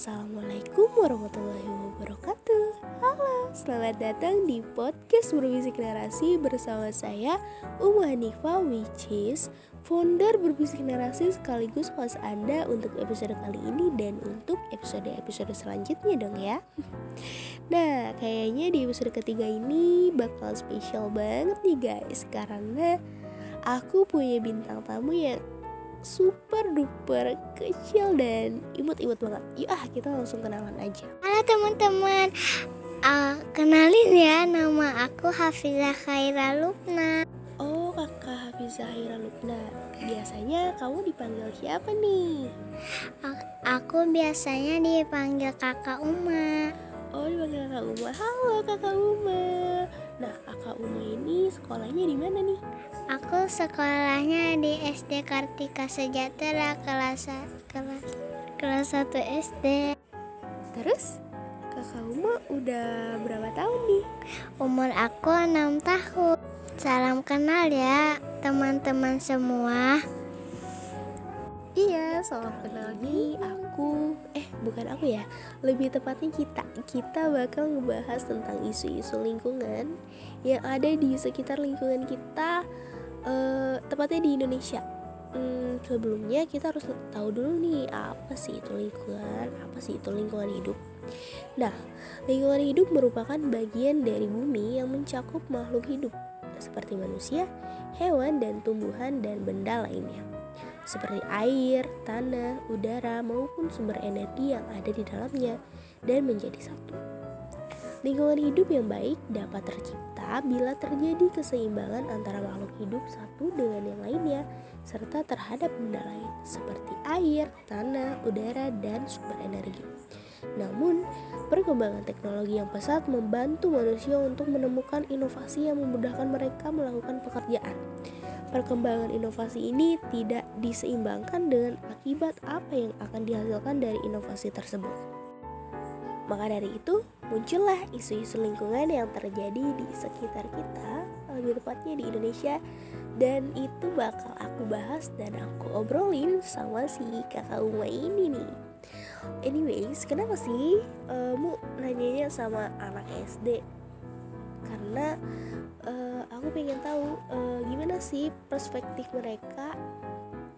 Assalamualaikum warahmatullahi wabarakatuh. Halo, selamat datang di podcast Berbisik Narasi bersama saya Umu Hanifa which is founder Berbisik Narasi sekaligus host Anda untuk episode kali ini dan untuk episode-episode selanjutnya dong ya. Nah, kayaknya di episode ketiga ini bakal spesial banget nih guys Karena aku punya bintang tamu yang super duper kecil dan imut-imut banget. Yuk ah kita langsung kenalan aja. Halo teman-teman, uh, kenalin ya nama aku Hafizah Khaira Lubna. Oh kakak Hafizah Khaira Lubna. Biasanya kamu dipanggil siapa nih? Aku biasanya dipanggil kakak Uma. Oh dipanggil kakak Uma. Halo kakak Uma. Nah kakak Uma ini sekolahnya di mana nih? Aku sekolahnya di SD Kartika Sejahtera kelas kelas kelas 1 SD. Terus kakak Uma udah berapa tahun nih? Umur aku 6 tahun. Salam kenal ya teman-teman semua. Iya, salam kenal nih aku Eh, bukan aku ya Lebih tepatnya kita Kita bakal ngebahas tentang isu-isu lingkungan Yang ada di sekitar lingkungan kita uh, tepatnya di Indonesia. Hmm, sebelumnya kita harus tahu dulu nih apa sih itu lingkungan, apa sih itu lingkungan hidup. Nah, lingkungan hidup merupakan bagian dari bumi yang mencakup makhluk hidup seperti manusia, hewan dan tumbuhan dan benda lainnya. Seperti air, tanah, udara maupun sumber energi yang ada di dalamnya dan menjadi satu. Lingkungan hidup yang baik dapat tercipta bila terjadi keseimbangan antara makhluk hidup satu dengan yang lainnya, serta terhadap benda lain seperti air, tanah, udara, dan sumber energi. Namun, perkembangan teknologi yang pesat membantu manusia untuk menemukan inovasi yang memudahkan mereka melakukan pekerjaan. Perkembangan inovasi ini tidak diseimbangkan dengan akibat apa yang akan dihasilkan dari inovasi tersebut. Maka dari itu, muncullah isu-isu lingkungan yang terjadi di sekitar kita, lebih tepatnya di Indonesia, dan itu bakal aku bahas dan aku obrolin sama si kakak Uma ini nih. Anyways, kenapa sih uh, mu nanyanya sama anak SD? Karena uh, aku pengen tahu uh, gimana sih perspektif mereka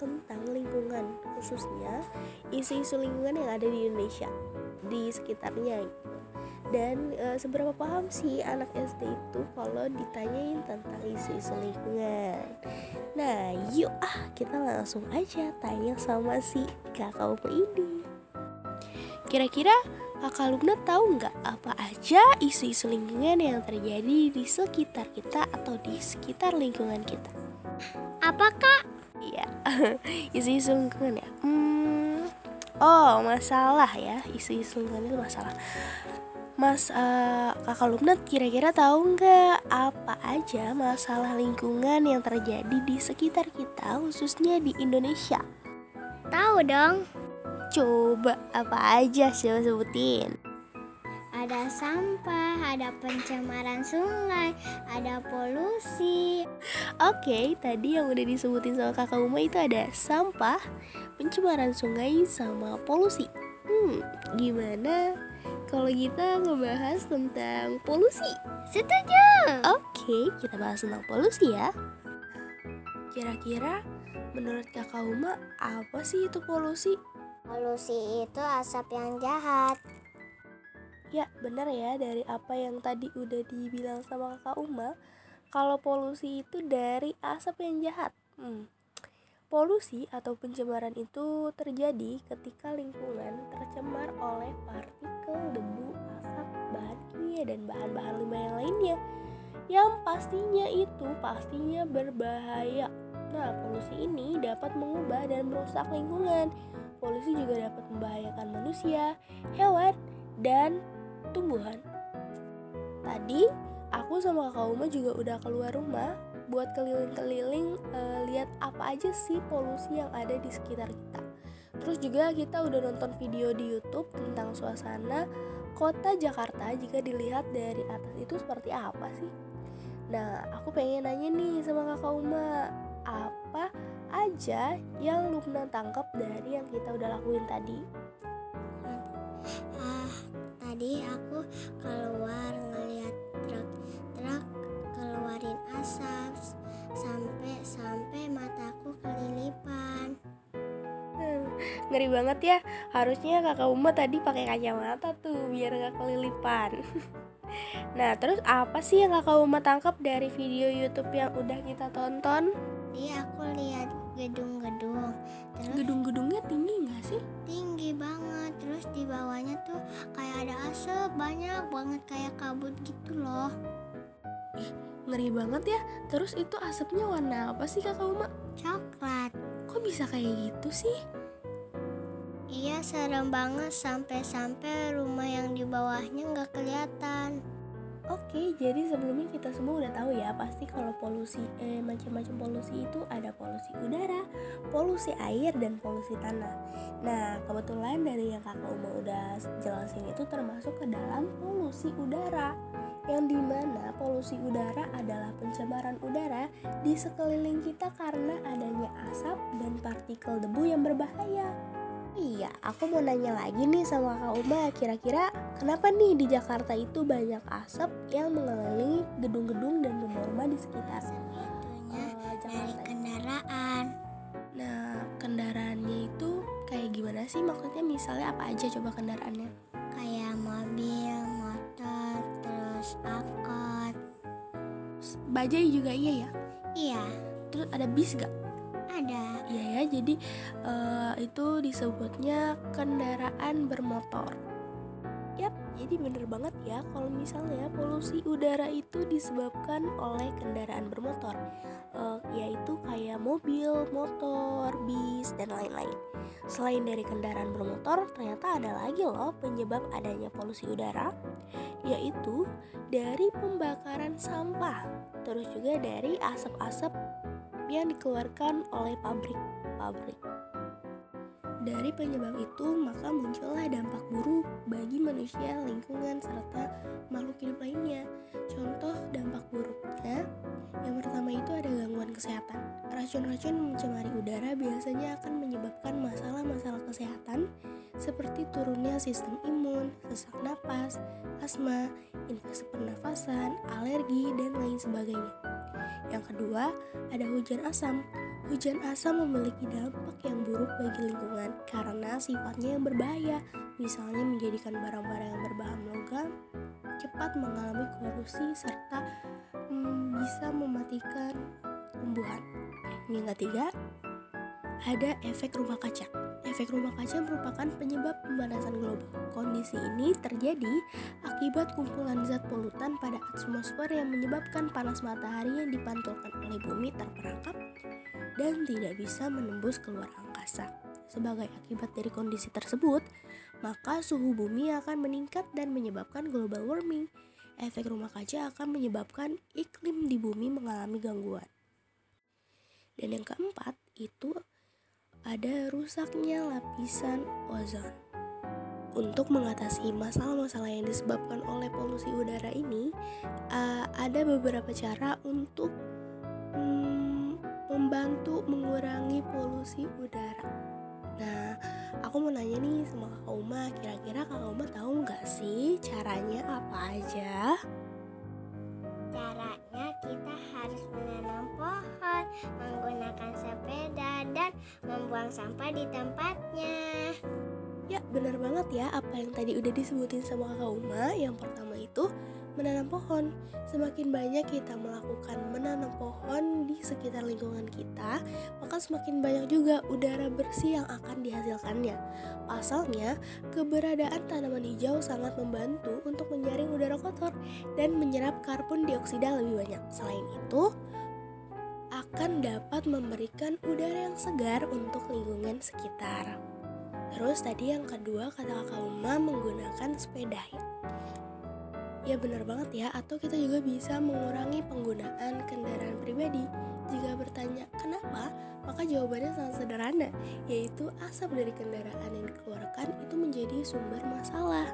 tentang lingkungan, khususnya isu-isu lingkungan yang ada di Indonesia di sekitarnya gitu. dan e, seberapa paham sih anak SD itu kalau ditanyain tentang isu-isu lingkungan nah yuk ah kita langsung aja tanya sama si kakak ini kira-kira kakak Luna tahu nggak apa aja isu-isu lingkungan yang terjadi di sekitar kita atau di sekitar lingkungan kita apakah iya isu-isu lingkungan ya hmm, Oh masalah ya isu-isu lingkungan itu masalah Mas uh, kakak Lumnat kira-kira tahu nggak apa aja masalah lingkungan yang terjadi di sekitar kita khususnya di Indonesia? Tahu dong. Coba apa aja sih sebutin? Ada sampah, ada pencemaran sungai, ada polusi. Oke, tadi yang udah disebutin sama kakak Uma itu ada sampah, pencemaran sungai sama polusi. Hmm, gimana kalau kita ngebahas tentang polusi? Setuju. Oke, kita bahas tentang polusi ya. Kira-kira menurut kakak Uma apa sih itu polusi? Polusi itu asap yang jahat. Ya, benar ya dari apa yang tadi udah dibilang sama kakak Uma, kalau polusi itu dari asap yang jahat. Hmm, Polusi atau pencemaran itu terjadi ketika lingkungan tercemar oleh partikel debu, asap, bahan kimia, dan bahan-bahan limbah yang lainnya yang pastinya itu pastinya berbahaya. Nah, polusi ini dapat mengubah dan merusak lingkungan. Polusi juga dapat membahayakan manusia, hewan, dan tumbuhan. Tadi aku sama Kak Uma juga udah keluar rumah buat keliling-keliling uh, lihat apa aja sih polusi yang ada di sekitar kita. Terus juga kita udah nonton video di YouTube tentang suasana kota Jakarta jika dilihat dari atas itu seperti apa sih? Nah, aku pengen nanya nih sama kakak Uma, apa aja yang Lupna tangkap dari yang kita udah lakuin tadi? tadi aku keluar ngeliat truk-truk keluarin asap sampai sampai mataku kelilipan. Hmm, ngeri banget ya. Harusnya kakak Uma tadi pakai kacamata tuh biar gak kelilipan. nah, terus apa sih yang kakak Uma tangkap dari video YouTube yang udah kita tonton? Jadi aku lihat gedung-gedung. Terus Gedung-gedungnya tinggi nggak sih? tinggi banget. Terus di bawahnya tuh kayak ada asap banyak banget kayak kabut gitu loh. Ngeri banget ya. Terus itu asapnya warna apa sih kakak Uma? Coklat. Kok bisa kayak gitu sih? Iya serem banget sampai-sampai rumah yang di bawahnya nggak kelihatan. Oke, jadi sebelumnya kita semua udah tahu ya pasti kalau polusi eh macam-macam polusi itu ada polusi udara, polusi air dan polusi tanah. Nah, kebetulan dari yang Kakak Uma udah jelasin itu termasuk ke dalam polusi udara. Yang di mana polusi udara adalah pencemaran udara di sekeliling kita karena adanya asap dan partikel debu yang berbahaya. Aku mau nanya lagi nih sama Kak Uma, kira-kira kenapa nih di Jakarta itu banyak asap yang mengelilingi gedung-gedung dan rumah-rumah di sekitar eh, dari kendaraan. Nah, kendaraannya itu kayak gimana sih? Maksudnya misalnya apa aja coba kendaraannya? Kayak mobil, motor, terus angkot. Bajai juga iya ya? Iya, Terus ada bis gak? Ada. Iya ya, jadi eh, itu disebutnya kendaraan bermotor. Yap, jadi bener banget ya kalau misalnya polusi udara itu disebabkan oleh kendaraan bermotor, Eh, yaitu kayak mobil, motor, bis, dan lain-lain. Selain dari kendaraan bermotor, ternyata ada lagi loh penyebab adanya polusi udara, yaitu dari pembakaran sampah, terus juga dari asap-asap yang dikeluarkan oleh pabrik-pabrik. Dari penyebab itu, maka muncullah dampak buruk bagi manusia, lingkungan, serta makhluk hidup lainnya. Contoh dampak buruknya, yang pertama itu ada gangguan kesehatan. Racun-racun mencemari udara biasanya akan menyebabkan masalah-masalah kesehatan seperti turunnya sistem imun, sesak napas, asma, infeksi pernafasan, alergi, dan lain sebagainya. Yang kedua, ada hujan asam. Hujan asam memiliki dampak yang buruk bagi lingkungan karena sifatnya yang berbahaya, misalnya menjadikan barang-barang yang berbahan logam cepat mengalami korupsi serta mm, bisa mematikan tumbuhan. Yang ketiga, ada efek rumah kaca. Efek rumah kaca merupakan penyebab pemanasan global. Kondisi ini terjadi akibat kumpulan zat polutan pada atmosfer yang menyebabkan panas matahari yang dipantulkan oleh bumi terperangkap dan tidak bisa menembus keluar angkasa. Sebagai akibat dari kondisi tersebut, maka suhu bumi akan meningkat dan menyebabkan global warming. Efek rumah kaca akan menyebabkan iklim di bumi mengalami gangguan. Dan yang keempat itu ada rusaknya lapisan ozon. Untuk mengatasi masalah-masalah yang disebabkan oleh polusi udara ini, ada beberapa cara untuk mm, membantu mengurangi polusi udara. Nah, aku mau nanya nih sama Kak Uma, kira-kira Kak Uma tahu nggak sih caranya apa aja? Caranya kita harus menanam pohon, menggunakan sepeda, dan membuang sampah di tempatnya. Ya, benar banget ya apa yang tadi udah disebutin sama Kakak Uma. Yang pertama itu menanam pohon. Semakin banyak kita melakukan menanam pohon di sekitar lingkungan kita, maka semakin banyak juga udara bersih yang akan dihasilkannya. Pasalnya, keberadaan tanaman hijau sangat membantu untuk menyaring udara kotor dan menyerap karbon dioksida lebih banyak. Selain itu, akan dapat memberikan udara yang segar untuk lingkungan sekitar. Terus tadi yang kedua kata kakak Uma menggunakan sepeda. Ya benar banget ya, atau kita juga bisa mengurangi penggunaan kendaraan pribadi. Jika bertanya kenapa, maka jawabannya sangat sederhana, yaitu asap dari kendaraan yang dikeluarkan itu menjadi sumber masalah.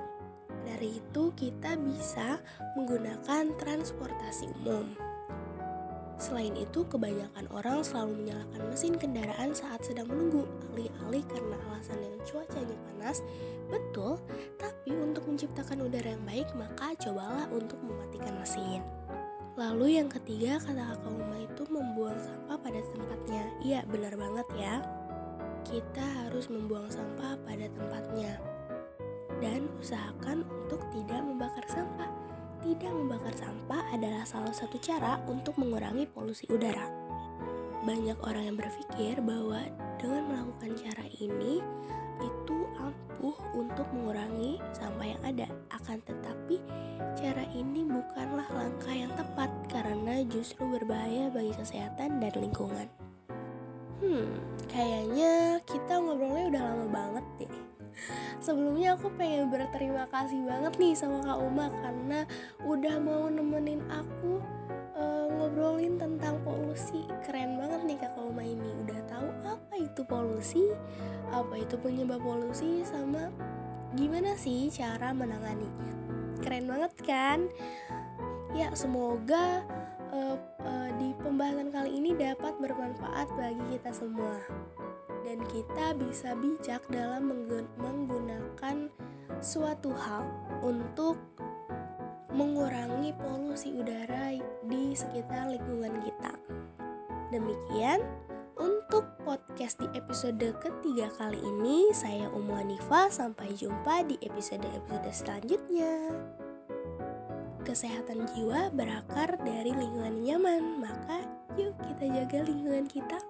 Dari itu kita bisa menggunakan transportasi umum. Selain itu, kebanyakan orang selalu menyalakan mesin kendaraan saat sedang menunggu, alih-alih karena alasan yang cuacanya panas. Betul, tapi untuk menciptakan udara yang baik, maka cobalah untuk mematikan mesin. Lalu yang ketiga, kata kakak Uma itu membuang sampah pada tempatnya. Iya, benar banget ya. Kita harus membuang sampah pada tempatnya. Dan usahakan untuk tidak membakar sampah tidak membakar sampah adalah salah satu cara untuk mengurangi polusi udara. Banyak orang yang berpikir bahwa dengan melakukan cara ini itu ampuh untuk mengurangi sampah yang ada. Akan tetapi, cara ini bukanlah langkah yang tepat karena justru berbahaya bagi kesehatan dan lingkungan. Hmm, kayaknya kita ngobrolnya udah lama banget deh. Sebelumnya aku pengen berterima kasih banget nih sama Kak Uma karena udah mau nemenin aku uh, ngobrolin tentang polusi. Keren banget nih Kak Uma ini udah tahu apa itu polusi, apa itu penyebab polusi sama gimana sih cara menanganinya. Keren banget kan? Ya, semoga uh, uh, di pembahasan kali ini dapat bermanfaat bagi kita semua dan kita bisa bijak dalam menggunakan suatu hal untuk mengurangi polusi udara di sekitar lingkungan kita. Demikian untuk podcast di episode ketiga kali ini, saya Umu Hanifa. Sampai jumpa di episode-episode selanjutnya. Kesehatan jiwa berakar dari lingkungan nyaman, maka yuk kita jaga lingkungan kita.